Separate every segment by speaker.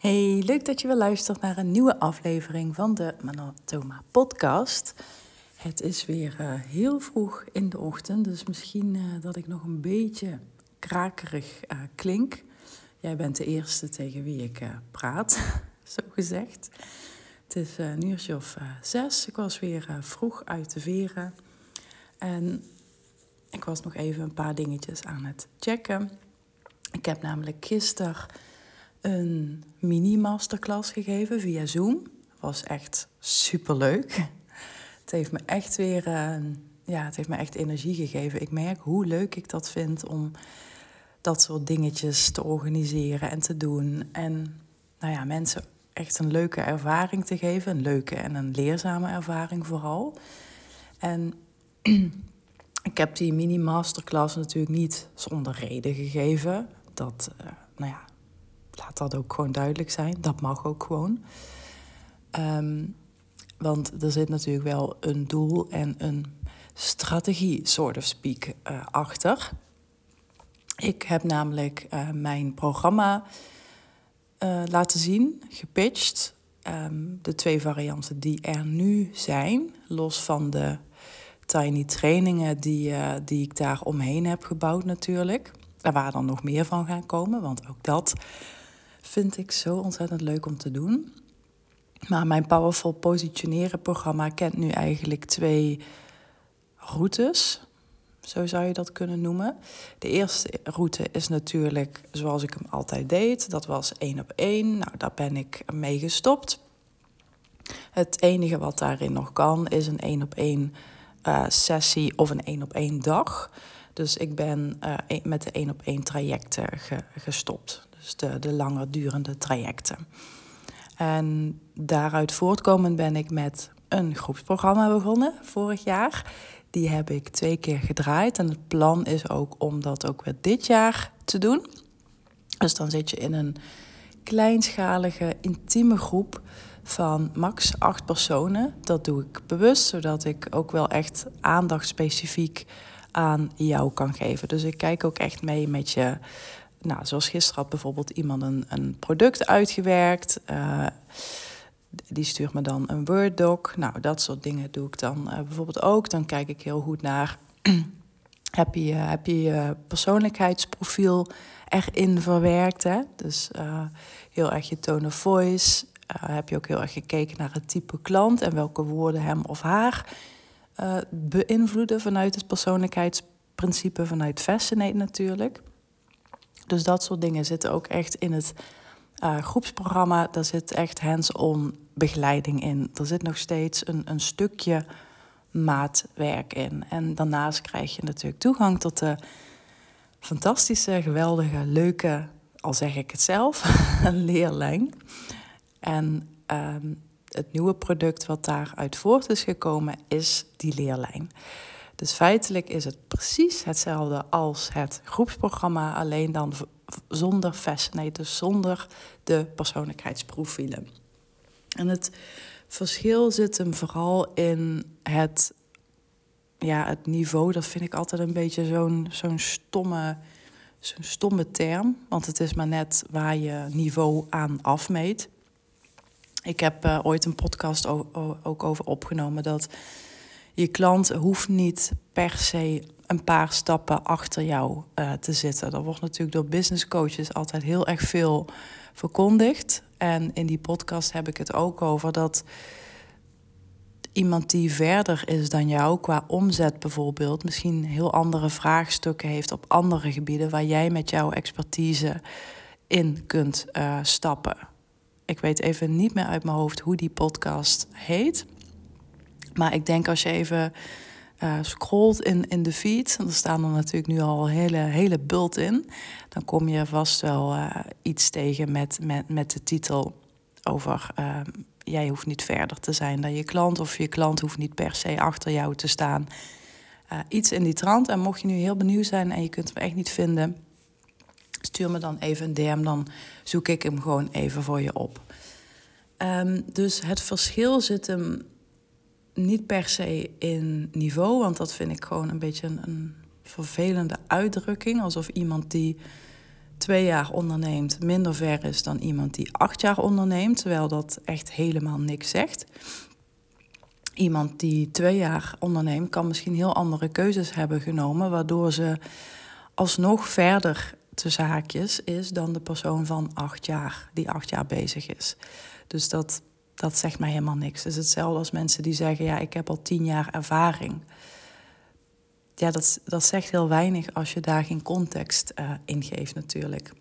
Speaker 1: Hey, leuk dat je weer luistert naar een nieuwe aflevering van de Manatoma podcast. Het is weer uh, heel vroeg in de ochtend, dus misschien uh, dat ik nog een beetje krakerig uh, klink. Jij bent de eerste tegen wie ik praat, zo gezegd. Het is een uurtje of zes. Ik was weer vroeg uit de veren. En ik was nog even een paar dingetjes aan het checken. Ik heb namelijk gisteren een mini-masterclass gegeven via Zoom. Was echt superleuk. Het heeft me echt weer, uh, ja, het heeft me echt energie gegeven. Ik merk hoe leuk ik dat vind om dat soort dingetjes te organiseren en te doen. En nou ja, mensen echt een leuke ervaring te geven. Een leuke en een leerzame ervaring vooral. En ik heb die mini-masterclass natuurlijk niet zonder reden gegeven. Dat, uh, nou ja, laat dat ook gewoon duidelijk zijn. Dat mag ook gewoon. Um, want er zit natuurlijk wel een doel en een strategie, sort of speak, uh, achter. Ik heb namelijk uh, mijn programma uh, laten zien, gepitcht. Um, de twee varianten die er nu zijn, los van de tiny trainingen die, die ik daar omheen heb gebouwd natuurlijk. Er waar dan nog meer van gaan komen, want ook dat vind ik zo ontzettend leuk om te doen. Maar mijn Powerful Positioneren programma kent nu eigenlijk twee routes. Zo zou je dat kunnen noemen. De eerste route is natuurlijk zoals ik hem altijd deed. Dat was één op één. Nou, daar ben ik mee gestopt. Het enige wat daarin nog kan is een één op één uh, sessie of een één op één dag. Dus ik ben uh, met de één op één trajecten ge gestopt. Dus de, de langer durende trajecten. En daaruit voortkomend ben ik met een groepsprogramma begonnen vorig jaar. Die heb ik twee keer gedraaid. En het plan is ook om dat ook weer dit jaar te doen. Dus dan zit je in een kleinschalige, intieme groep van max acht personen. Dat doe ik bewust, zodat ik ook wel echt aandacht specifiek aan jou kan geven. Dus ik kijk ook echt mee met je nou, zoals gisteren had bijvoorbeeld iemand een, een product uitgewerkt. Uh, die stuurt me dan een Word-doc. Nou, dat soort dingen doe ik dan uh, bijvoorbeeld ook. Dan kijk ik heel goed naar... heb, je, heb je persoonlijkheidsprofiel erin verwerkt? Hè? Dus uh, heel erg je tone of voice. heb je ook heel erg gekeken naar het type klant... en welke woorden hem of haar beïnvloeden... vanuit het persoonlijkheidsprincipe, vanuit Fascinate natuurlijk... Dus dat soort dingen zitten ook echt in het uh, groepsprogramma. Daar zit echt hands-on begeleiding in. Er zit nog steeds een, een stukje maatwerk in. En daarnaast krijg je natuurlijk toegang tot de fantastische, geweldige, leuke, al zeg ik het zelf, leerlijn. En um, het nieuwe product wat daaruit voort is gekomen is die leerlijn. Dus feitelijk is het precies hetzelfde als het groepsprogramma, alleen dan zonder fascinate, dus zonder de persoonlijkheidsprofielen. En het verschil zit hem vooral in het, ja, het niveau. Dat vind ik altijd een beetje zo'n zo'n stomme, zo'n stomme term. Want het is maar net waar je niveau aan afmeet. Ik heb uh, ooit een podcast ook over opgenomen dat je klant hoeft niet per se een paar stappen achter jou uh, te zitten. Dat wordt natuurlijk door business coaches altijd heel erg veel verkondigd. En in die podcast heb ik het ook over dat iemand die verder is dan jou qua omzet bijvoorbeeld, misschien heel andere vraagstukken heeft op andere gebieden waar jij met jouw expertise in kunt uh, stappen. Ik weet even niet meer uit mijn hoofd hoe die podcast heet. Maar ik denk als je even uh, scrolt in, in de feed, en er staan er natuurlijk nu al hele, hele bult in, dan kom je vast wel uh, iets tegen met, met, met de titel over uh, jij hoeft niet verder te zijn dan je klant of je klant hoeft niet per se achter jou te staan. iets in die trant. En mocht je nu heel benieuwd zijn en je kunt hem echt niet vinden, stuur me dan even een DM, dan zoek ik hem gewoon even voor je op. Um, dus het verschil zit hem niet per se in niveau, want dat vind ik gewoon een beetje een, vervelende uitdrukking. Alsof iemand die twee jaar onderneemt minder ver is dan iemand die acht jaar onderneemt, terwijl dat echt helemaal niks zegt. Iemand die twee jaar onderneemt, kan misschien heel andere keuzes hebben genomen, waardoor ze alsnog verder tussen haakjes is dan de persoon van acht jaar, die acht jaar bezig is. Dus dat, dat zegt mij helemaal niks. Het is hetzelfde als mensen die zeggen, ja, ik heb al tien jaar ervaring. Ja, dat, dat zegt heel weinig als je daar geen context uh, in geeft natuurlijk.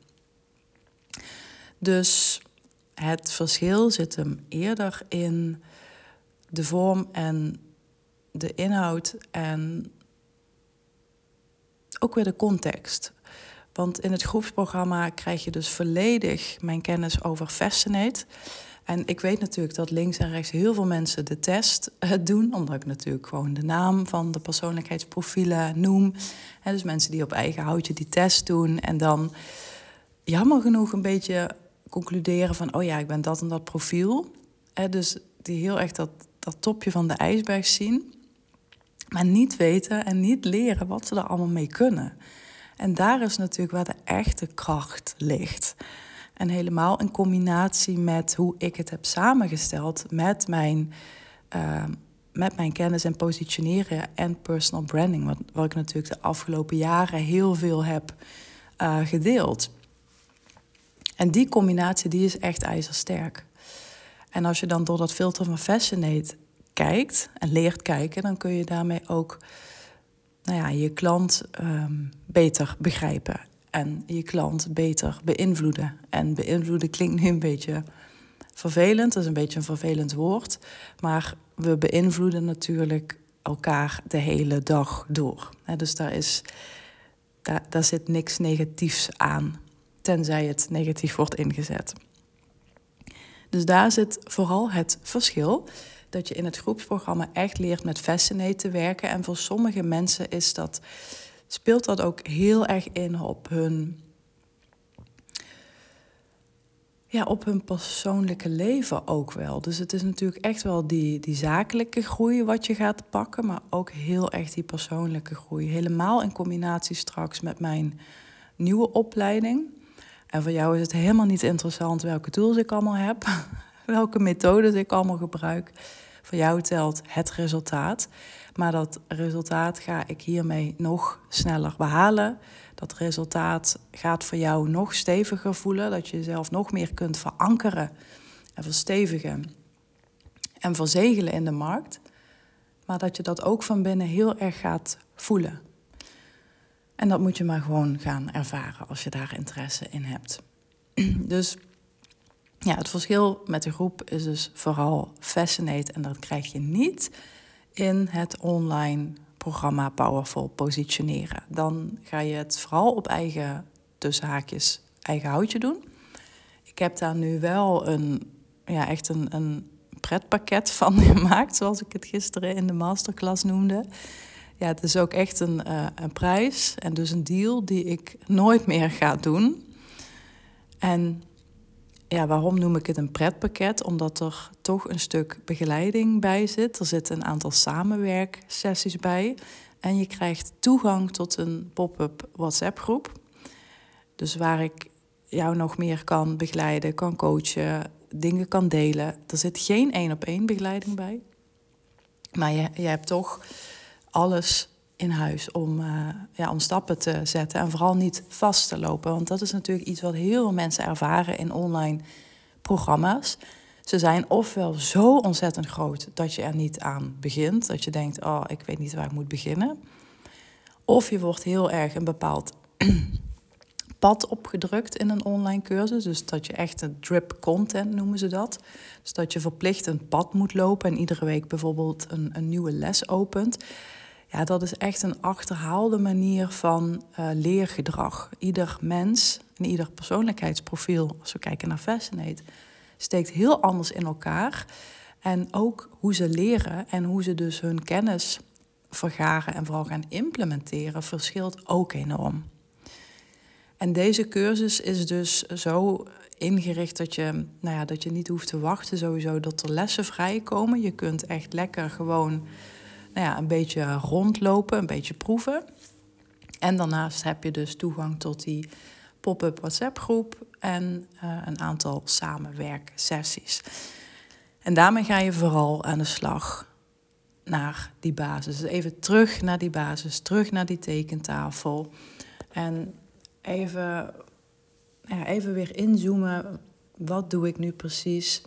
Speaker 1: Dus het verschil zit hem eerder in de vorm en de inhoud en ook weer de context. Want in het groepsprogramma krijg je dus volledig mijn kennis over Fascinate. En ik weet natuurlijk dat links en rechts heel veel mensen de test uh, doen, omdat ik natuurlijk gewoon de naam van de persoonlijkheidsprofielen noem. En dus mensen die op eigen houtje die test doen en dan jammer genoeg een beetje concluderen van, oh ja, ik ben dat en dat profiel. Dus die heel echt dat, dat topje van de ijsberg zien, maar niet weten en niet leren wat ze er allemaal mee kunnen. En daar is natuurlijk waar de echte kracht ligt. En helemaal in combinatie met hoe ik het heb samengesteld met mijn, uh, met mijn kennis en positioneren en personal branding. Wat, wat ik natuurlijk de afgelopen jaren heel veel heb uh, gedeeld. En die combinatie die is echt ijzersterk. En als je dan door dat filter van Fascinate kijkt en leert kijken, dan kun je daarmee ook nou ja, je klant um, beter begrijpen en je klant beter beïnvloeden. En beïnvloeden klinkt nu een beetje vervelend, dat is een beetje een vervelend woord, maar we beïnvloeden natuurlijk elkaar de hele dag door. Dus daar, is, daar, daar zit niks negatiefs aan, tenzij het negatief wordt ingezet. Dus daar zit vooral het verschil dat je in het groepsprogramma echt leert met Fascinate te werken. En voor sommige mensen is dat, speelt dat ook heel erg in op hun, ja, op hun persoonlijke leven ook wel. Dus het is natuurlijk echt wel die, die zakelijke groei wat je gaat pakken, maar ook heel erg die persoonlijke groei. Helemaal in combinatie straks met mijn nieuwe opleiding. En voor jou is het helemaal niet interessant welke tools ik allemaal heb welke methodes ik allemaal gebruik. Voor jou telt het resultaat. Maar dat resultaat ga ik hiermee nog sneller behalen. Dat resultaat gaat voor jou nog steviger voelen. Dat je jezelf nog meer kunt verankeren en verstevigen en verzegelen in de markt. Maar dat je dat ook van binnen heel erg gaat voelen. En dat moet je maar gewoon gaan ervaren als je daar interesse in hebt. Dus ja, het verschil met de groep is dus vooral Fascinate. En dat krijg je niet in het online programma Powerful positioneren. Dan ga je het vooral op eigen tussenhaakjes, eigen houtje doen. Ik heb daar nu wel een, ja, echt een, een pretpakket van gemaakt, zoals ik het gisteren in de masterclass noemde. Ja, het is ook echt een, uh, een prijs en dus een deal die ik nooit meer ga doen. En ja, waarom noem ik het een pretpakket? Omdat er toch een stuk begeleiding bij zit. Er zitten een aantal samenwerksessies bij. En je krijgt toegang tot een pop-up WhatsApp-groep. Dus waar ik jou nog meer kan begeleiden, kan coachen, dingen kan delen. Er zit geen één op één begeleiding bij. Maar je, je hebt toch alles in huis om, uh, ja, om stappen te zetten en vooral niet vast te lopen. Want dat is natuurlijk iets wat heel veel mensen ervaren in online programma's. Ze zijn ofwel zo ontzettend groot dat je er niet aan begint, dat je denkt, oh, ik weet niet waar ik moet beginnen. Of je wordt heel erg een bepaald pad opgedrukt in een online cursus. Dus dat je echt een drip content noemen ze dat. Dus dat je verplicht een pad moet lopen en iedere week bijvoorbeeld een, een nieuwe les opent. Ja, dat is echt een achterhaalde manier van uh, leergedrag. Ieder mens en ieder persoonlijkheidsprofiel, als we kijken naar Fascinate, steekt heel anders in elkaar. En ook hoe ze leren en hoe ze dus hun kennis vergaren en vooral gaan implementeren, verschilt ook enorm. En deze cursus is dus zo ingericht dat je, nou ja, dat je niet hoeft te wachten sowieso dat er lessen vrijkomen. Je kunt echt lekker gewoon nou ja, een beetje rondlopen, een beetje proeven. En daarnaast heb je dus toegang tot die pop-up WhatsApp groep en uh, een aantal samenwerksessies. En daarmee ga je vooral aan de slag naar die basis. Dus even terug naar die basis, terug naar die tekentafel. En even, ja, even weer inzoomen. Wat doe ik nu precies?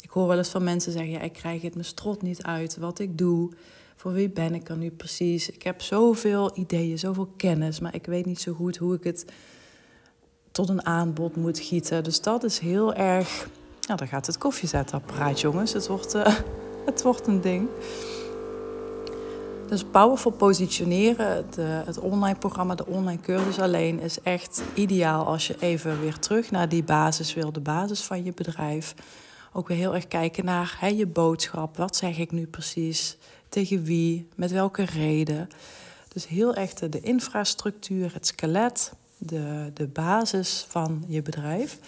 Speaker 1: Ik hoor wel eens van mensen zeggen: ja, ik krijg het mijn strot niet uit wat ik doe. Voor wie ben ik er nu precies? Ik heb zoveel ideeën, zoveel kennis, maar ik weet niet zo goed hoe ik het tot een aanbod moet gieten. Dus dat is heel erg. Nou, dan gaat het koffiezetapparaat, jongens. Het wordt, uh, het wordt een ding. Dus powerful positioneren, de, het online programma, de online cursus alleen, is echt ideaal als je even weer terug naar die basis wil, de basis van je bedrijf. Ook weer heel erg kijken naar hè, je boodschap. Wat zeg ik nu precies? Tegen wie? Met welke reden? Dus heel echt de infrastructuur, het skelet, de, de basis van je bedrijf.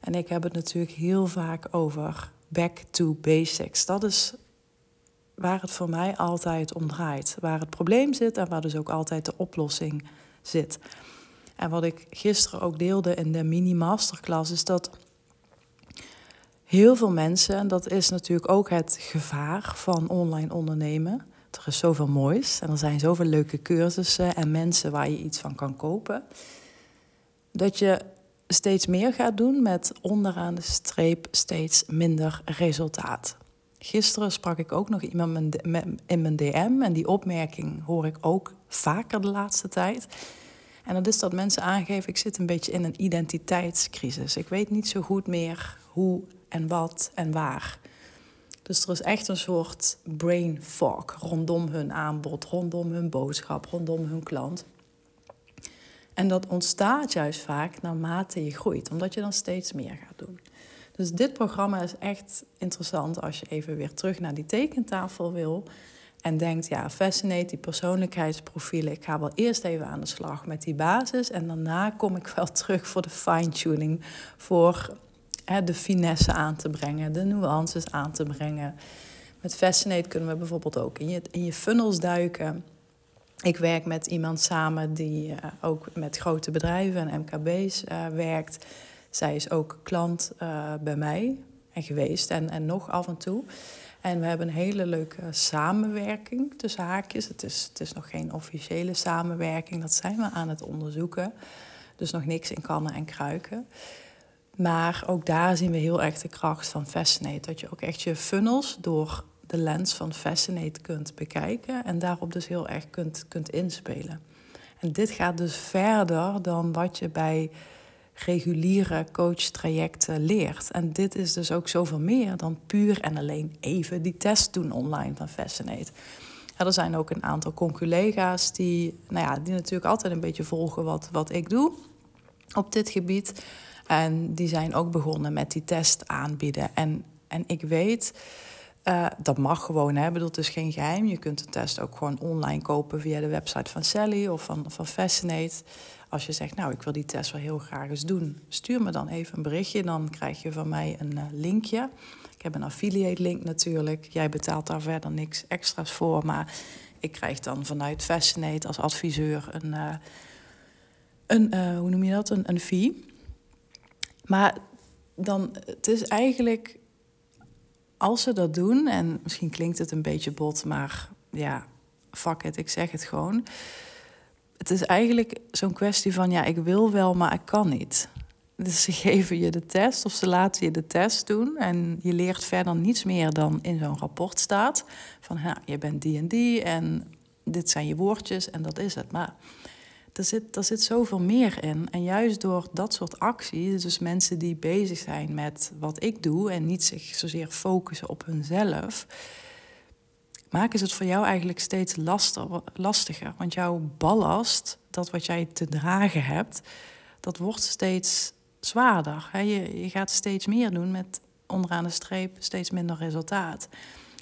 Speaker 1: En ik heb het natuurlijk heel vaak over back to basics. Dat is waar het voor mij altijd om draait. Waar het probleem zit en waar dus ook altijd de oplossing zit. En wat ik gisteren ook deelde in de mini-masterclass is dat heel veel mensen, en dat is natuurlijk ook het gevaar van online ondernemen. Er is zoveel moois en er zijn zoveel leuke cursussen en mensen waar je iets van kan kopen. Dat je steeds meer gaat doen met onderaan de streep steeds minder resultaat. Gisteren sprak ik ook nog iemand in mijn DM en die opmerking hoor ik ook vaker de laatste tijd. En dat is dat mensen aangeven, ik zit een beetje in een identiteitscrisis. Ik weet niet zo goed meer hoe en wat en waar. Dus er is echt een soort brain fog rondom hun aanbod, rondom hun boodschap, rondom hun klant. En dat ontstaat juist vaak naarmate je groeit, omdat je dan steeds meer gaat doen. Dus dit programma is echt interessant als je even weer terug naar die tekentafel wil. En denkt, ja, fascinate die persoonlijkheidsprofielen. Ik ga wel eerst even aan de slag met die basis. En daarna kom ik wel terug voor de fine-tuning. Voor de finesse aan te brengen, de nuances aan te brengen. Met Fascinate kunnen we bijvoorbeeld ook in je, in je funnels duiken. Ik werk met iemand samen die uh, ook met grote bedrijven en MKB's eh, werkt. Zij is ook klant uh, bij mij en geweest en, en nog af en toe. En we hebben een hele leuke samenwerking tussen haakjes. Het is, het is nog geen officiële samenwerking, dat zijn we aan het onderzoeken. Dus nog niks in kannen en kruiken. Maar ook daar zien we heel erg de kracht van Fascinate. Dat je ook echt je funnels door de lens van Fascinate kunt bekijken. En daarop dus heel erg kunt, kunt inspelen. En dit gaat dus verder dan wat je bij reguliere coachtrajecten leert. En dit is dus ook zoveel meer dan puur en alleen even die test doen online van Fascinate. er zijn ook een aantal conculega's die, nou ja, die natuurlijk altijd een beetje volgen wat, wat ik doe op dit gebied. En die zijn ook begonnen met die test aanbieden. En, en ik weet, uh, dat mag gewoon, hè. bedoel, het is geen geheim. Je kunt de test ook gewoon online kopen via de website van Sally of van, van Fascinate. Als je zegt, nou, ik wil die test wel heel graag eens doen, stuur me dan even een berichtje. Dan krijg je van mij een uh, linkje. Ik heb een affiliate link natuurlijk. Jij betaalt daar verder niks extra's voor. Maar ik krijg dan vanuit Fascinate als adviseur een, uh, een uh, hoe noem je dat, een, een fee. Maar dan, het is eigenlijk, als ze dat doen, en misschien klinkt het een beetje bot, maar ja, fuck it, ik zeg het gewoon. Het is eigenlijk zo'n kwestie van, ja, ik wil wel, maar ik kan niet. Dus ze geven je de test of ze laten je de test doen en je leert verder niets meer dan in zo'n rapport staat. Van, ja, je bent die en die en dit zijn je woordjes en dat is het. Maar er zit, er zit zoveel meer in. En juist door dat soort acties, dus mensen die bezig zijn met wat ik doe en niet zich zozeer focussen op hunzelf, maken ze het voor jou eigenlijk steeds lastiger. Want jouw ballast, dat wat jij te dragen hebt, dat wordt steeds zwaarder. Je, je gaat steeds meer doen met onderaan de streep steeds minder resultaat.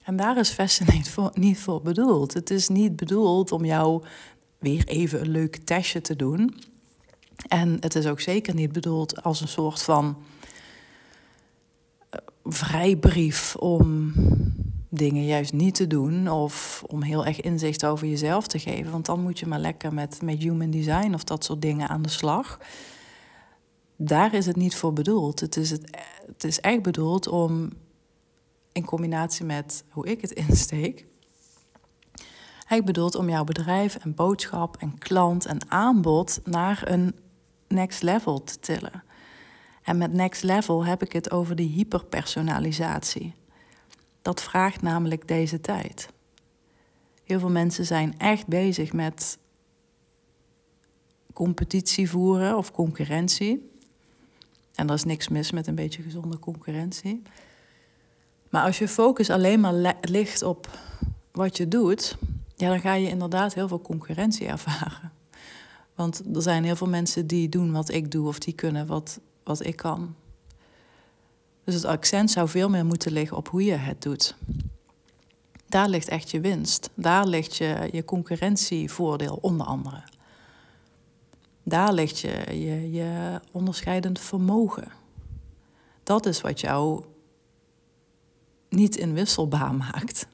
Speaker 1: En daar is Fascinate voor, niet voor bedoeld. Het is niet bedoeld om jou weer even een leuk testje te doen. En het is ook zeker niet bedoeld als een soort van eh, vrijbrief om dingen juist niet te doen of om heel erg inzicht over jezelf te geven. Want dan moet je maar lekker met, met human design of dat soort dingen aan de slag. daar is het niet voor bedoeld. Het is, het, het is echt bedoeld om in combinatie met hoe ik het insteek. Hij bedoelt om jouw bedrijf en boodschap en klant en aanbod naar een next level te tillen. En met next level heb ik het over die hyperpersonalisatie. Dat vraagt namelijk deze tijd. Heel veel mensen zijn echt bezig met competitie voeren of concurrentie. En er is niks mis met een beetje gezonde concurrentie. Maar als je focus alleen maar ligt op wat je doet, ja, dan ga je inderdaad heel veel concurrentie ervaren. Want er zijn heel veel mensen die doen wat ik doe of die kunnen wat, wat ik kan. Dus het accent zou veel meer moeten liggen op hoe je het doet. Daar ligt echt je winst. Daar ligt je, je concurrentievoordeel onder andere. Daar ligt je, je, je onderscheidend vermogen. Dat is wat jou niet inwisselbaar maakt.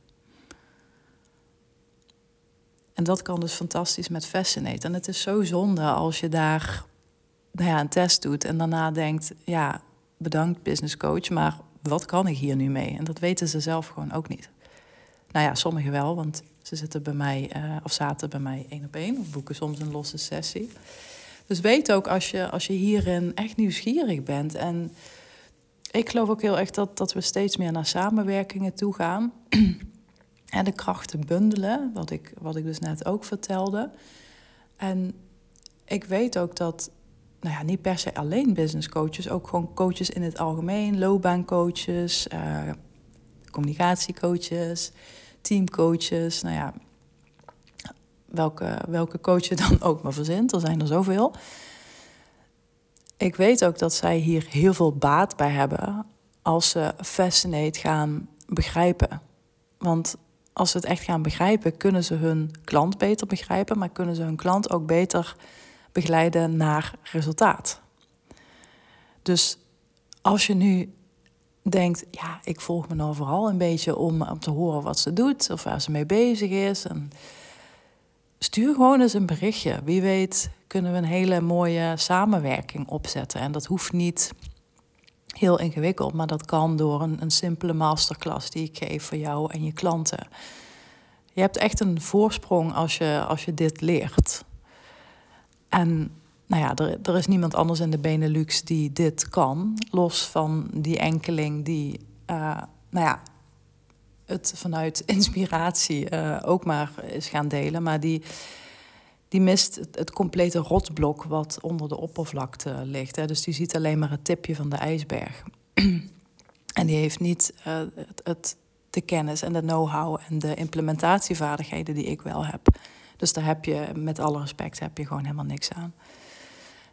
Speaker 1: En dat kan dus fantastisch met Fascinate. En het is zo zonde als je daar nou ja, een test doet en daarna denkt: ja, bedankt business coach, maar wat kan ik hier nu mee? En dat weten ze zelf gewoon ook niet. Nou ja, sommigen wel, want ze zitten bij mij uh, of zaten bij mij één op één of boeken soms een losse sessie. Dus weet ook als je, als je hierin echt nieuwsgierig bent. En ik geloof ook heel erg dat, dat we steeds meer naar samenwerkingen toe gaan. en de krachten bundelen, wat ik, wat ik dus net ook vertelde. En ik weet ook dat, nou ja, niet per se alleen business coaches, ook gewoon coaches in het algemeen, loopbaancoaches, uh, communicatiecoaches, teamcoaches, nou ja, welke, welke coach je dan ook maar verzint, er zijn er zoveel. Ik weet ook dat zij hier heel veel baat bij hebben als ze Fascinate gaan begrijpen. Want als ze het echt gaan begrijpen, kunnen ze hun klant beter begrijpen, maar kunnen ze hun klant ook beter begeleiden naar resultaat. Dus als je nu denkt, ja, ik volg me nou vooral een beetje om, om te horen wat ze doet of waar ze mee bezig is. En stuur gewoon eens een berichtje. Wie weet kunnen we een hele mooie samenwerking opzetten. En dat hoeft niet heel ingewikkeld, maar dat kan door een, een simpele masterclass die ik geef voor jou en je klanten. Je hebt echt een voorsprong als je, als je dit leert. En nou ja, er, er is niemand anders in de Benelux die dit kan, los van die enkeling die, uh, nou ja, het vanuit inspiratie uh, ook maar is gaan delen. Maar die, die mist het, het, complete rotblok wat onder de oppervlakte ligt. Hè. Dus die ziet alleen maar het tipje van de ijsberg. en die heeft niet uh, het, de kennis en de know-how en de implementatievaardigheden die ik wel heb. Dus daar heb je, met alle respect, heb je gewoon helemaal niks aan.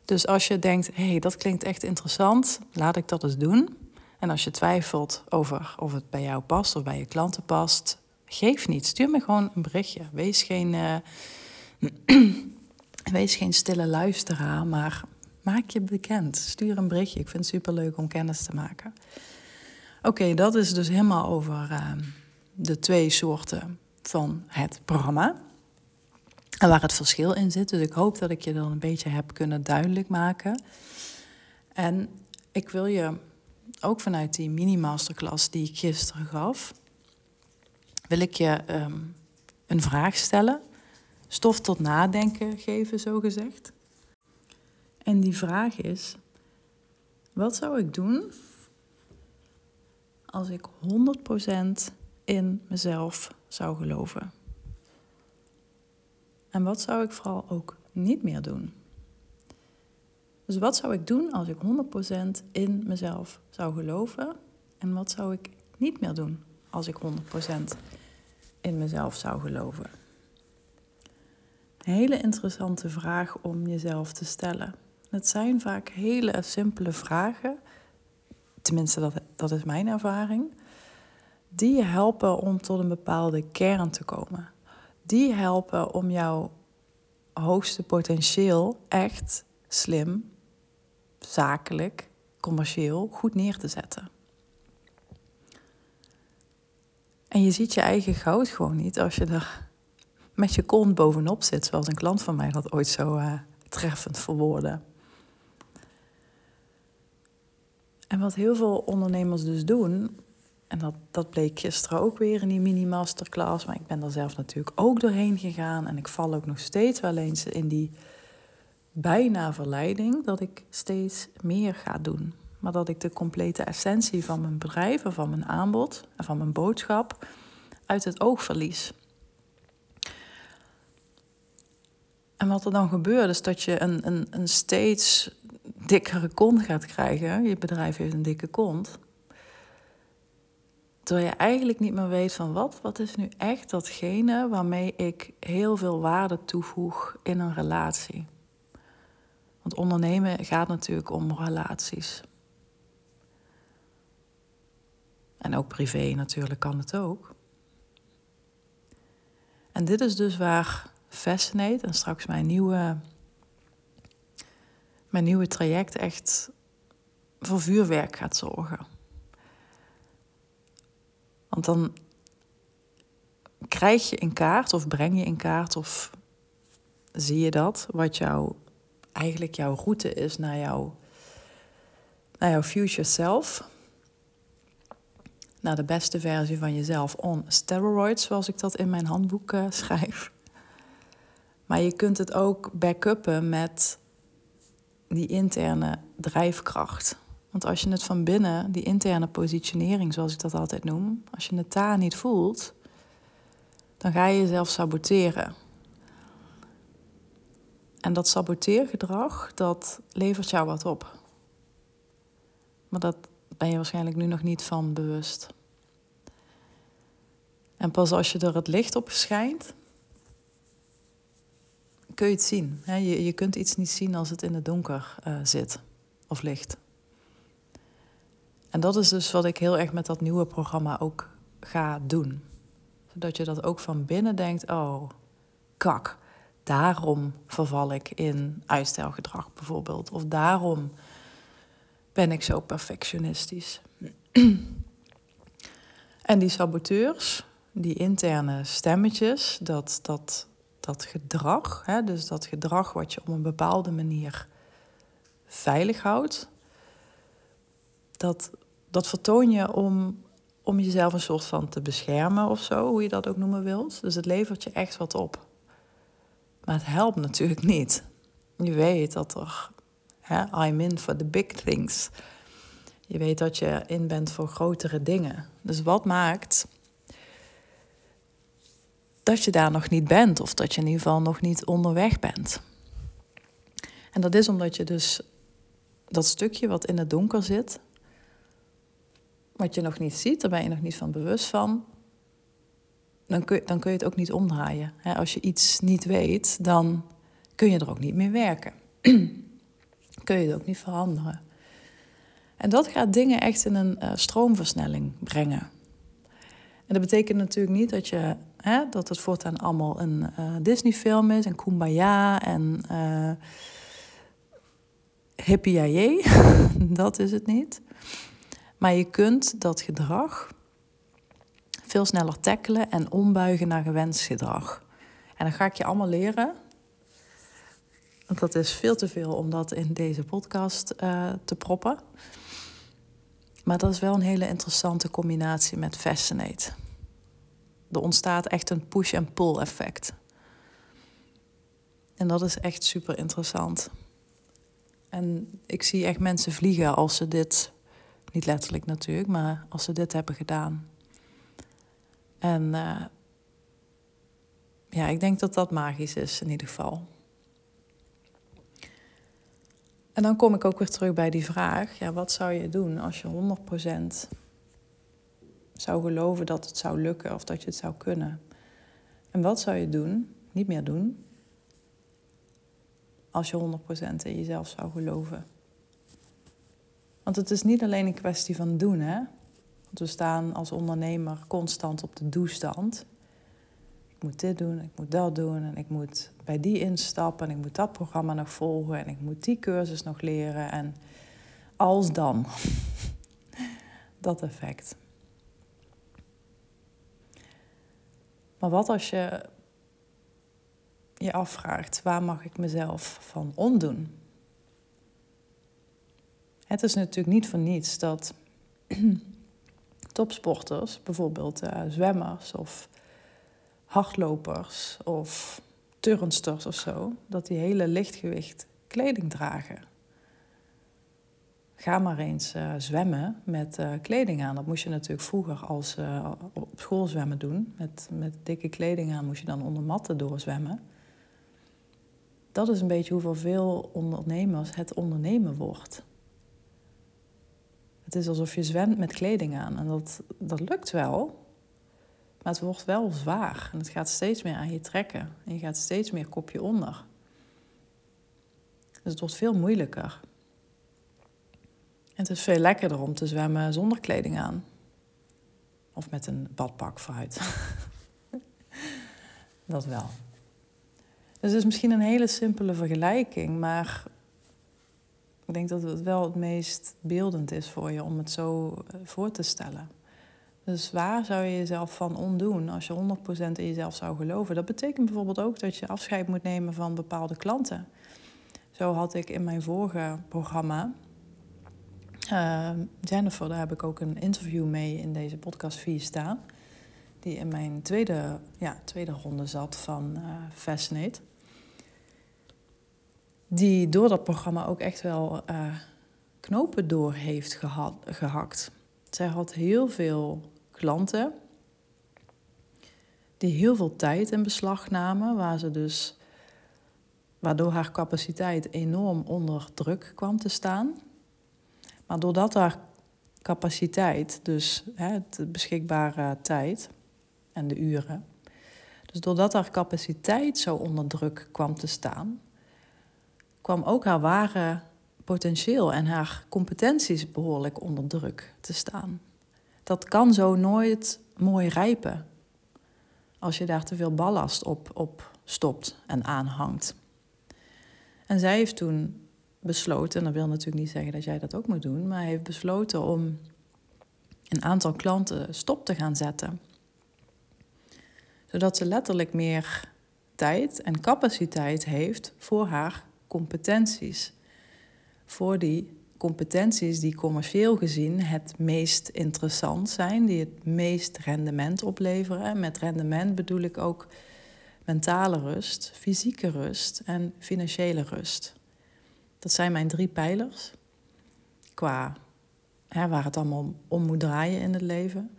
Speaker 1: Dus als je denkt, hé, hey, dat klinkt echt interessant, laat ik dat eens doen. En als je twijfelt over of het bij jou past of bij je klanten past, geef niet. Stuur me gewoon een berichtje. Wees geen, uh, wees geen stille luisteraar, maar maak je bekend. Stuur een berichtje. Ik vind het superleuk om kennis te maken. Oké, dat is dus helemaal over uh, de twee soorten van het programma. En waar het verschil in zit. Dus ik hoop dat ik je dan een beetje heb kunnen duidelijk maken. En ik wil je ook vanuit die mini-masterclass die ik gisteren gaf, wil ik je um, een vraag stellen. Stof tot nadenken geven, zo gezegd. En die vraag is: wat zou ik doen als ik 100% in mezelf zou geloven? En wat zou ik vooral ook niet meer doen? Dus wat zou ik doen als ik 100% in mezelf zou geloven? En wat zou ik niet meer doen als ik 100% in mezelf zou geloven? Hele interessante vraag om jezelf te stellen. Het zijn vaak hele simpele vragen, tenminste dat, dat is mijn ervaring, die helpen om tot een bepaalde kern te komen. Die helpen om jouw hoogste potentieel echt slim zakelijk, commercieel goed neer te zetten. En je ziet je eigen goud gewoon niet als je er met je kont bovenop zit, zoals een klant van mij dat ooit zo uh, treffend verwoordde. En wat heel veel ondernemers dus doen, en dat, dat bleek gisteren ook weer in die mini-masterclass, maar ik ben daar zelf natuurlijk ook doorheen gegaan en ik val ook nog steeds wel eens in die bijna verleiding dat ik steeds meer ga doen. Maar dat ik de complete essentie van mijn bedrijf van mijn aanbod en van mijn boodschap uit het oog verlies. En wat er dan gebeurt, is dat je een, een, een steeds dikkere kont gaat krijgen. Je bedrijf heeft een dikke kont. Terwijl je eigenlijk niet meer weet van wat, wat is nu echt datgene waarmee ik heel veel waarde toevoeg in een relatie. Want ondernemen gaat natuurlijk om relaties. En ook privé natuurlijk kan het ook. En dit is dus waar Fascinate en straks mijn nieuwe, mijn nieuwe traject echt voor vuurwerk gaat zorgen. Want dan krijg je in kaart of breng je in kaart of zie je dat wat jouw eigenlijk jouw route is naar jouw, naar jouw future self. Naar de beste versie van jezelf on steroids, zoals ik dat in mijn handboek uh, schrijf. Maar je kunt het ook backuppen met die interne drijfkracht. Want als je het van binnen, die interne positionering, zoals ik dat altijd noem, als je het daar niet voelt, dan ga je jezelf saboteren. En dat saboteergedrag, dat levert jou wat op. Maar dat ben je waarschijnlijk nu nog niet van bewust. En pas als je er het licht op schijnt, kun je het zien. Je, je kunt iets niet zien als het in het donker uh, zit of ligt. En dat is dus wat ik heel erg met dat nieuwe programma ook ga doen. Zodat je dat ook van binnen denkt: oh, kak, daarom verval ik in uitstelgedrag bijvoorbeeld. Of daarom ben ik zo perfectionistisch. en die saboteurs, die interne stemmetjes, dat, dat dat gedrag, hè, dus dat gedrag wat je op een bepaalde manier veilig houdt, dat, dat vertoon je om, om jezelf een soort van te beschermen of zo, hoe je dat ook noemen wilt. Dus het levert je echt wat op. Maar het helpt natuurlijk niet. Je weet dat er, hè, I'm in for the big things. Je weet dat je in bent voor grotere dingen. Dus wat maakt dat je daar nog niet bent of dat je in ieder geval nog niet onderweg bent. En dat is omdat je dus dat stukje wat in het donker zit, wat je nog niet ziet, daar ben je nog niet van bewust van, dan kun, dan kun je het ook niet omdraaien. Als je iets niet weet, dan kun je er ook niet meer werken. kun je het ook niet veranderen. En dat gaat dingen echt in een uh, stroomversnelling brengen. En dat betekent natuurlijk niet dat je Hè? Dat het voortaan allemaal een uh, Disney-film is en Kumbaya en uh, hippie dat is het niet. Maar je kunt dat gedrag veel sneller tackelen en ombuigen naar gewenst gedrag. En dan ga ik je allemaal leren. Want dat is veel te veel om dat in deze podcast uh, te proppen. Maar dat is wel een hele interessante combinatie met Fascinate. Er ontstaat echt een push- en pull effect. En dat is echt super interessant. En ik zie echt mensen vliegen als ze dit, niet letterlijk natuurlijk, maar als ze dit hebben gedaan. En uh, ja, ik denk dat dat magisch is in ieder geval. En dan kom ik ook weer terug bij die vraag: ja, wat zou je doen als je 100% zou geloven dat het zou lukken of dat je het zou kunnen. En wat zou je doen, niet meer doen, als je 100% in jezelf zou geloven? Want het is niet alleen een kwestie van doen, hè? Want we staan als ondernemer constant op de doestand. Ik moet dit doen, ik moet dat doen en ik moet bij die instappen en ik moet dat programma nog volgen en ik moet die cursus nog leren en als dan. dat effect. Maar wat als je je afvraagt, waar mag ik mezelf van ondoen? Het is natuurlijk niet voor niets dat topsporters, bijvoorbeeld uh, zwemmers of hardlopers of turnsters of zo, dat die hele lichtgewicht kleding dragen. Ga maar eens uh, zwemmen met uh, kleding aan. Dat moest je natuurlijk vroeger als uh, op school zwemmen doen. Met, met dikke kleding aan moest je dan onder matten doorzwemmen. Dat is een beetje hoeveel veel ondernemers het ondernemen wordt. Het is alsof je zwemt met kleding aan. En dat, dat lukt wel. Maar het wordt wel zwaar. En het gaat steeds meer aan je trekken. En je gaat steeds meer kopje onder. Dus het wordt veel moeilijker. Het is veel lekkerder om te zwemmen zonder kleding aan. Of met een badpak vooruit. dat wel. Dus het is misschien een hele simpele vergelijking, maar ik denk dat het wel het meest beeldend is voor je om het zo eh, voor te stellen. Dus waar zou je jezelf van ondoen als je 100% in jezelf zou geloven? Dat betekent bijvoorbeeld ook dat je afscheid moet nemen van bepaalde klanten. Zo had ik in mijn vorige programma, uh, Jennifer, daar heb ik ook een interview mee in deze podcast 4 staan. Die in mijn tweede, ja, tweede ronde zat van uh, Fascinate. Die door dat programma ook echt wel uh, knopen door heeft gehakt. Zij had heel veel klanten die heel veel tijd in beslag namen, waar ze dus, waardoor haar capaciteit enorm onder druk kwam te staan. Maar doordat haar capaciteit, dus hè, de beschikbare tijd en de uren, dus doordat haar capaciteit zo onder druk kwam te staan, kwam ook haar ware potentieel en haar competenties behoorlijk onder druk te staan. Dat kan zo nooit mooi rijpen als je daar te veel ballast op, op stopt en aanhangt. En zij heeft toen besloten, en dat wil natuurlijk niet zeggen dat jij dat ook moet doen, maar hij heeft besloten om een aantal klanten stop te gaan zetten. Zodat ze letterlijk meer tijd en capaciteit heeft voor haar competenties. Voor die competenties die commercieel gezien het meest interessant zijn, die het meest rendement opleveren. En met rendement bedoel ik ook mentale rust, fysieke rust en financiële rust. Dat zijn mijn drie pijlers qua hè, waar het allemaal om moet draaien in het leven.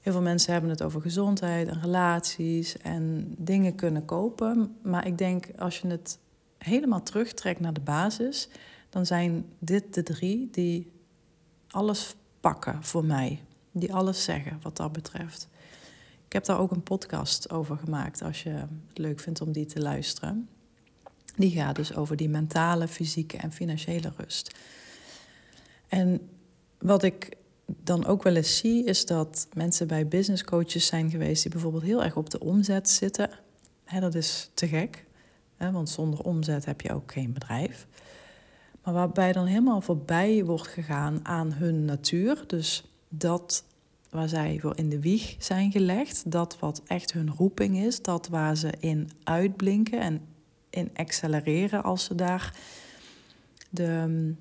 Speaker 1: Heel veel mensen hebben het over gezondheid en relaties en dingen kunnen kopen. Maar ik denk als je het helemaal terugtrekt naar de basis, dan zijn dit de drie die alles pakken voor mij. Die alles zeggen wat dat betreft. Ik heb daar ook een podcast over gemaakt als je het leuk vindt om die te luisteren. Die gaat dus over die mentale, fysieke en financiële rust. En wat ik dan ook wel eens zie, is dat mensen bij business coaches zijn geweest die bijvoorbeeld heel erg op de omzet zitten. dat is te gek, want zonder omzet heb je ook geen bedrijf. Maar waarbij dan helemaal voorbij wordt gegaan aan hun natuur. Dus dat waar zij voor in de wieg zijn gelegd, dat wat echt hun roeping is, dat waar ze in uitblinken en in accelereren als ze daar de,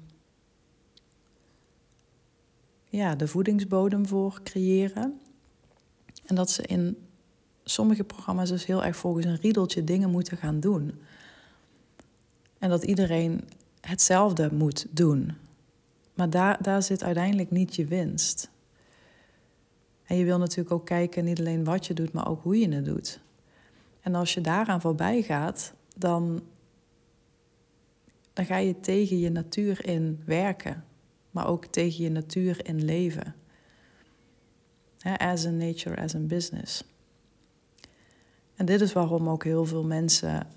Speaker 1: ja, de voedingsbodem voor creëren. En dat ze in sommige programma's dus heel erg volgens een riedeltje dingen moeten gaan doen. En dat iedereen hetzelfde moet doen. Maar daar, daar zit uiteindelijk niet je winst. En je wil natuurlijk ook kijken, niet alleen wat je doet, maar ook hoe je het doet. En als je daaraan voorbij gaat, dan, dan ga je tegen je natuur in werken, maar ook tegen je natuur in leven. As a nature, as a business. En dit is waarom ook heel veel mensen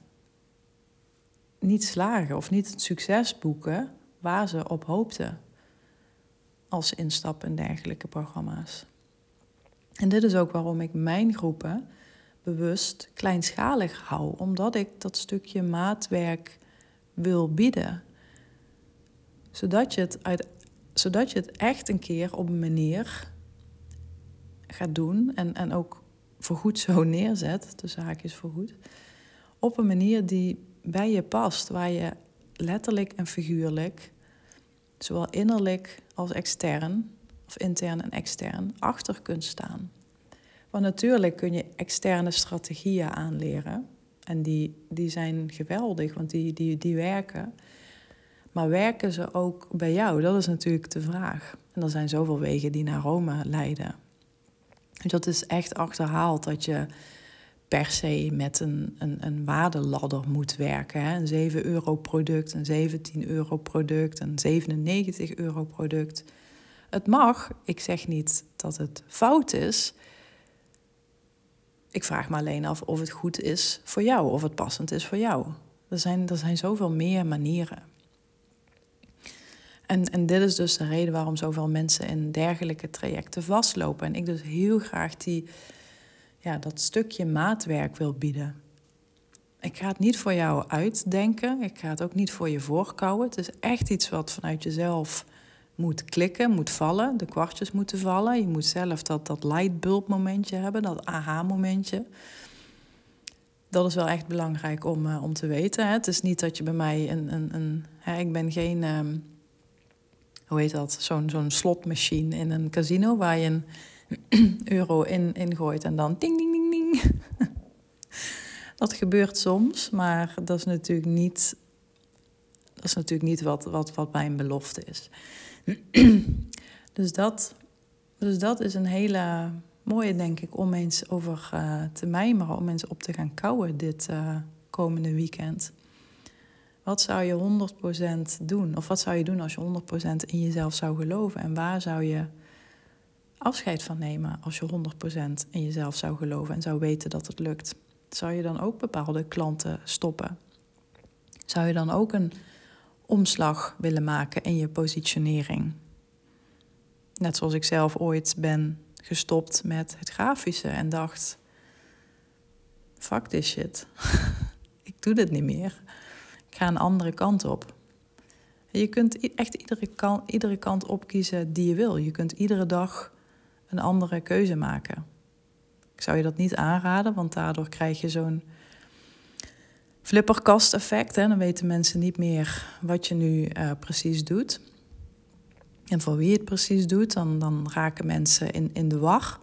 Speaker 1: niet slagen of niet het succes boeken waar ze op hoopten als ze instappen in dergelijke programma's. En dit is ook waarom ik mijn groepen bewust kleinschalig hou, omdat ik dat stukje maatwerk wil bieden. Zodat je het, uit, zodat je het echt een keer op een manier gaat doen en, en ook voorgoed zo neerzet, de is voorgoed, op een manier die bij je past, waar je letterlijk en figuurlijk zowel innerlijk als extern, of intern en extern, achter kunt staan. Want natuurlijk kun je externe strategieën aanleren. En die, die zijn geweldig, want die, die, die werken. Maar werken ze ook bij jou? Dat is natuurlijk de vraag. En er zijn zoveel wegen die naar Rome leiden. Dus dat is echt achterhaald dat je per se met een, een, een waardeladder moet werken. Hè? Een 7 euro product, een 17 euro product, een 97 euro product. Het mag, ik zeg niet dat het fout is. Ik vraag me alleen af of het goed is voor jou, of het passend is voor jou. Er zijn, er zijn zoveel meer manieren. En, en dit is dus de reden waarom zoveel mensen in dergelijke trajecten vastlopen. En ik dus heel graag die, ja, dat stukje maatwerk wil bieden. Ik ga het niet voor jou uitdenken. Ik ga het ook niet voor je voorkouwen. Het is echt iets wat vanuit jezelf moet klikken, moet vallen. De kwartjes moeten vallen. Je moet zelf dat, dat lightbulb momentje hebben, dat aha-momentje. Dat is wel echt belangrijk om, uh, om te weten. Hè. Het is niet dat je bij mij een... een, een hè, ik ben geen... Um, hoe heet dat? Zo'n zo'n slotmachine in een casino waar je een euro in, in gooit en dan ding, ding, ding, ding. dat gebeurt soms, maar dat is natuurlijk niet, dat is natuurlijk niet wat, wat, wat mijn belofte is. dus, dat, dus dat is een hele mooie, denk ik, om eens over uh, te mijmeren, om eens op te gaan kouwen dit uh, komende weekend. Wat zou je 100% doen? Of wat zou je doen als je 100% in jezelf zou geloven? En waar zou je afscheid van nemen als je 100% in jezelf zou geloven en zou weten dat het lukt? Zou je dan ook bepaalde klanten stoppen? Zou je dan ook een omslag willen maken in je positionering? Net zoals ik zelf ooit ben gestopt met het grafische en dacht: fuck this shit. ik doe dit niet meer. Ik ga een andere kant op. Je kunt echt iedere kant, iedere kant opkiezen die je wil. Je kunt iedere dag een andere keuze maken. Ik zou je dat niet aanraden, want daardoor krijg je zo'n flipperkast effect. Hè? Dan weten mensen niet meer wat je nu uh, precies doet. En voor wie het precies doet, dan, dan raken mensen in, in de war.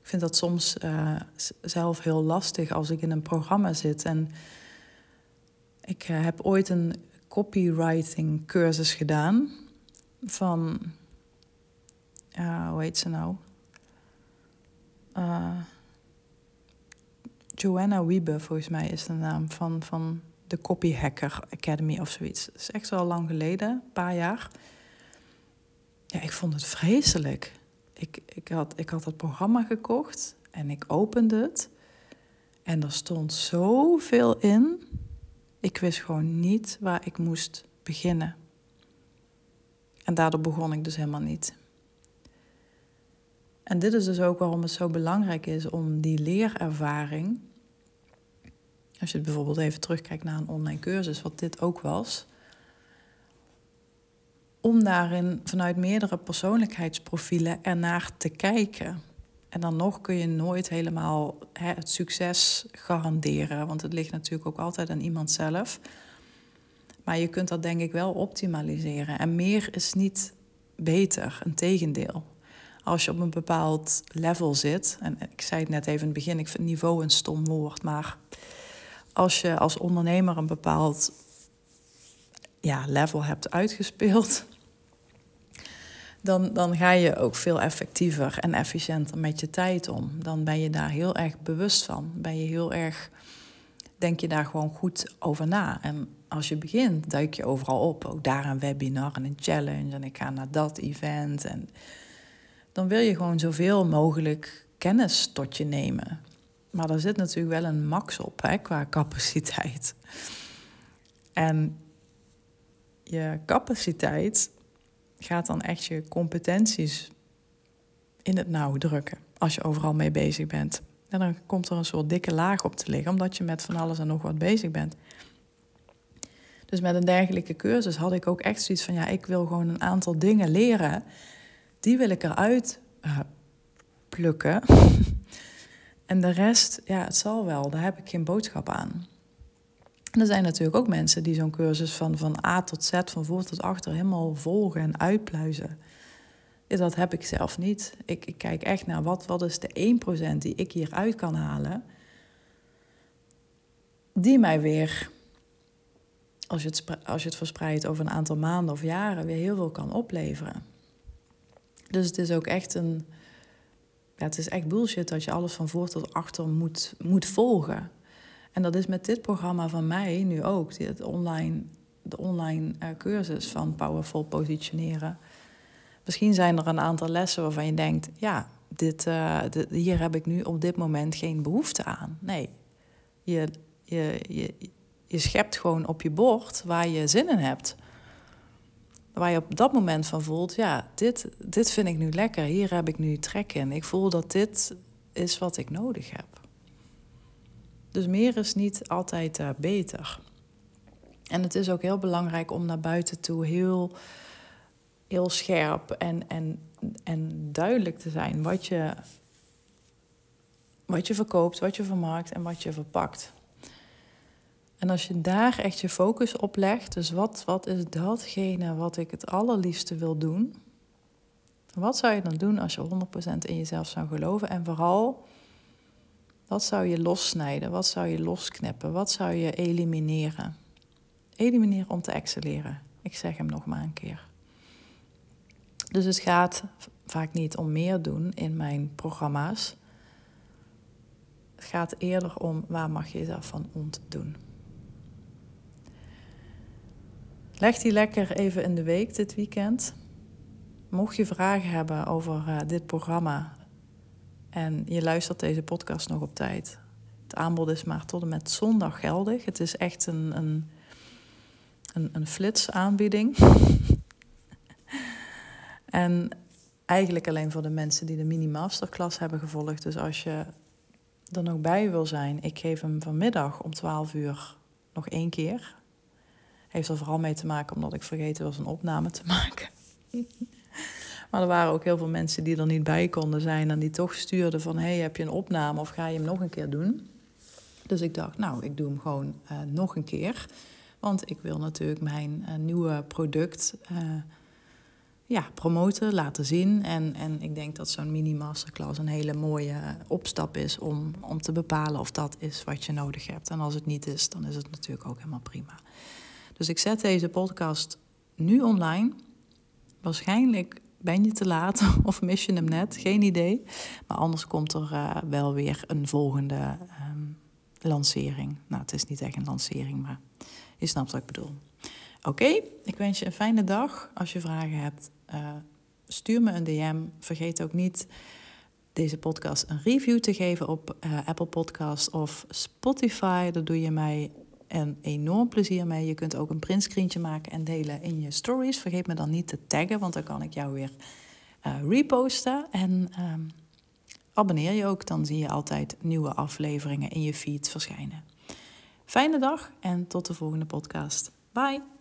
Speaker 1: Ik vind dat soms uh, zelf heel lastig als ik in een programma zit. En ik uh, heb ooit een copywriting cursus gedaan van, hoe heet ze nou? Joanna Wiebe, volgens mij is de naam van, van de Copy Hacker Academy of zoiets. Dat is echt wel lang geleden, een paar jaar. Ja, ik vond het vreselijk. Ik, ik, had, ik had het programma gekocht en ik opende het. En er stond zoveel in. Ik wist gewoon niet waar ik moest beginnen. En daardoor begon ik dus helemaal niet. En dit is dus ook waarom het zo belangrijk is om die leerervaring. Als je bijvoorbeeld even terugkijkt naar een online cursus, wat dit ook was. Om daarin vanuit meerdere persoonlijkheidsprofielen ernaar te kijken. En dan nog kun je nooit helemaal hè, het succes garanderen, want het ligt natuurlijk ook altijd aan iemand zelf. Maar je kunt dat denk ik wel optimaliseren. En meer is niet beter, een tegendeel. Als je op een bepaald level zit, en ik zei het net even in het begin, ik vind niveau een stom woord, maar als je als ondernemer een bepaald ja, level hebt uitgespeeld, dan, dan ga je ook veel effectiever en efficiënter met je tijd om. Dan ben je daar heel erg bewust van. Ben je heel erg, denk je daar gewoon goed over na. En als je begint, duik je overal op. Ook daar een webinar en een challenge. En ik ga naar dat event. En dan wil je gewoon zoveel mogelijk kennis tot je nemen. Maar er zit natuurlijk wel een max op hè, qua capaciteit. En je capaciteit gaat dan echt je competenties in het nauw drukken als je overal mee bezig bent. En dan komt er een soort dikke laag op te liggen, omdat je met van alles en nog wat bezig bent. Dus met een dergelijke cursus had ik ook echt zoiets van: ja, ik wil gewoon een aantal dingen leren. Die wil ik eruit uh, plukken. en de rest, ja, het zal wel, daar heb ik geen boodschap aan. Er zijn natuurlijk ook mensen die zo'n cursus van, van A tot Z, van voor tot achter, helemaal volgen en uitpluizen. Dat heb ik zelf niet. Ik, ik kijk echt naar wat, wat is de 1% die ik hieruit kan halen. Die mij weer, als je, het, als je het verspreidt over een aantal maanden of jaren, weer heel veel kan opleveren. Dus het is ook echt een. Ja, het is echt bullshit dat je alles van voor tot achter moet, moet volgen. En dat is met dit programma van mij nu ook. Het online, de online uh, cursus van Powerful Positioneren. Misschien zijn er een aantal lessen waarvan je denkt: ja, dit, uh, dit, hier heb ik nu op dit moment geen behoefte aan. Nee, je, je, je, je schept gewoon op je bord waar je zin in hebt. Waar je op dat moment van voelt: ja, dit, dit vind ik nu lekker, hier heb ik nu trek in. Ik voel dat dit is wat ik nodig heb. Dus meer is niet altijd uh, beter. En het is ook heel belangrijk om naar buiten toe heel, heel scherp en, en, en duidelijk te zijn wat je, wat je verkoopt, wat je vermarkt en wat je verpakt. En als je daar echt je focus op legt, dus wat, wat is datgene wat ik het allerliefste wil doen? Wat zou je dan doen als je 100% in jezelf zou geloven? En vooral, wat zou je lossnijden? Wat zou je losknippen? Wat zou je elimineren? Elimineren om te excelleren. Ik zeg hem nog maar een keer. Dus het gaat vaak niet om meer doen in mijn programma's. Het gaat eerder om waar mag je jezelf van ontdoen. Leg die lekker even in de week dit weekend. Mocht je vragen hebben over uh, dit programma, en je luistert deze podcast nog op tijd. Het aanbod is maar tot en met zondag geldig. Het is echt een, een, een, een flitsaanbieding. en eigenlijk alleen voor de mensen die de mini-masterclass hebben gevolgd. Dus als je er nog bij wil zijn, ik geef hem vanmiddag om 12 uur nog één keer. Heeft er vooral mee te maken omdat ik vergeten was een opname te maken. Maar er waren ook heel veel mensen die er niet bij konden zijn en die toch stuurden van hey, heb je een opname of ga je hem nog een keer doen? Dus ik dacht, nou, ik doe hem gewoon uh, nog een keer. Want ik wil natuurlijk mijn uh, nieuwe product uh, ja, promoten, laten zien. En, en ik denk dat zo'n mini-masterclass een hele mooie opstap is om, om te bepalen of dat is wat je nodig hebt. En als het niet is, dan is het natuurlijk ook helemaal prima. Dus ik zet deze podcast nu online. Waarschijnlijk ben je te laat of mis je hem net? Geen idee. Maar anders komt er uh, wel weer een volgende um, lancering. Nou, het is niet echt een lancering, maar je snapt wat ik bedoel. Oké, ik wens je een fijne dag. Als je vragen hebt, uh, stuur me een DM. Vergeet ook niet deze podcast een review te geven op uh, Apple Podcast of Spotify. Dat doe je mij een enorm plezier mee. Je kunt ook een printscreentje maken en delen in je stories. Vergeet me dan niet te taggen, want dan kan ik jou weer uh, reposten. En uh, abonneer je ook, dan zie je altijd nieuwe afleveringen in je feed verschijnen. Fijne dag en tot de volgende podcast. Bye!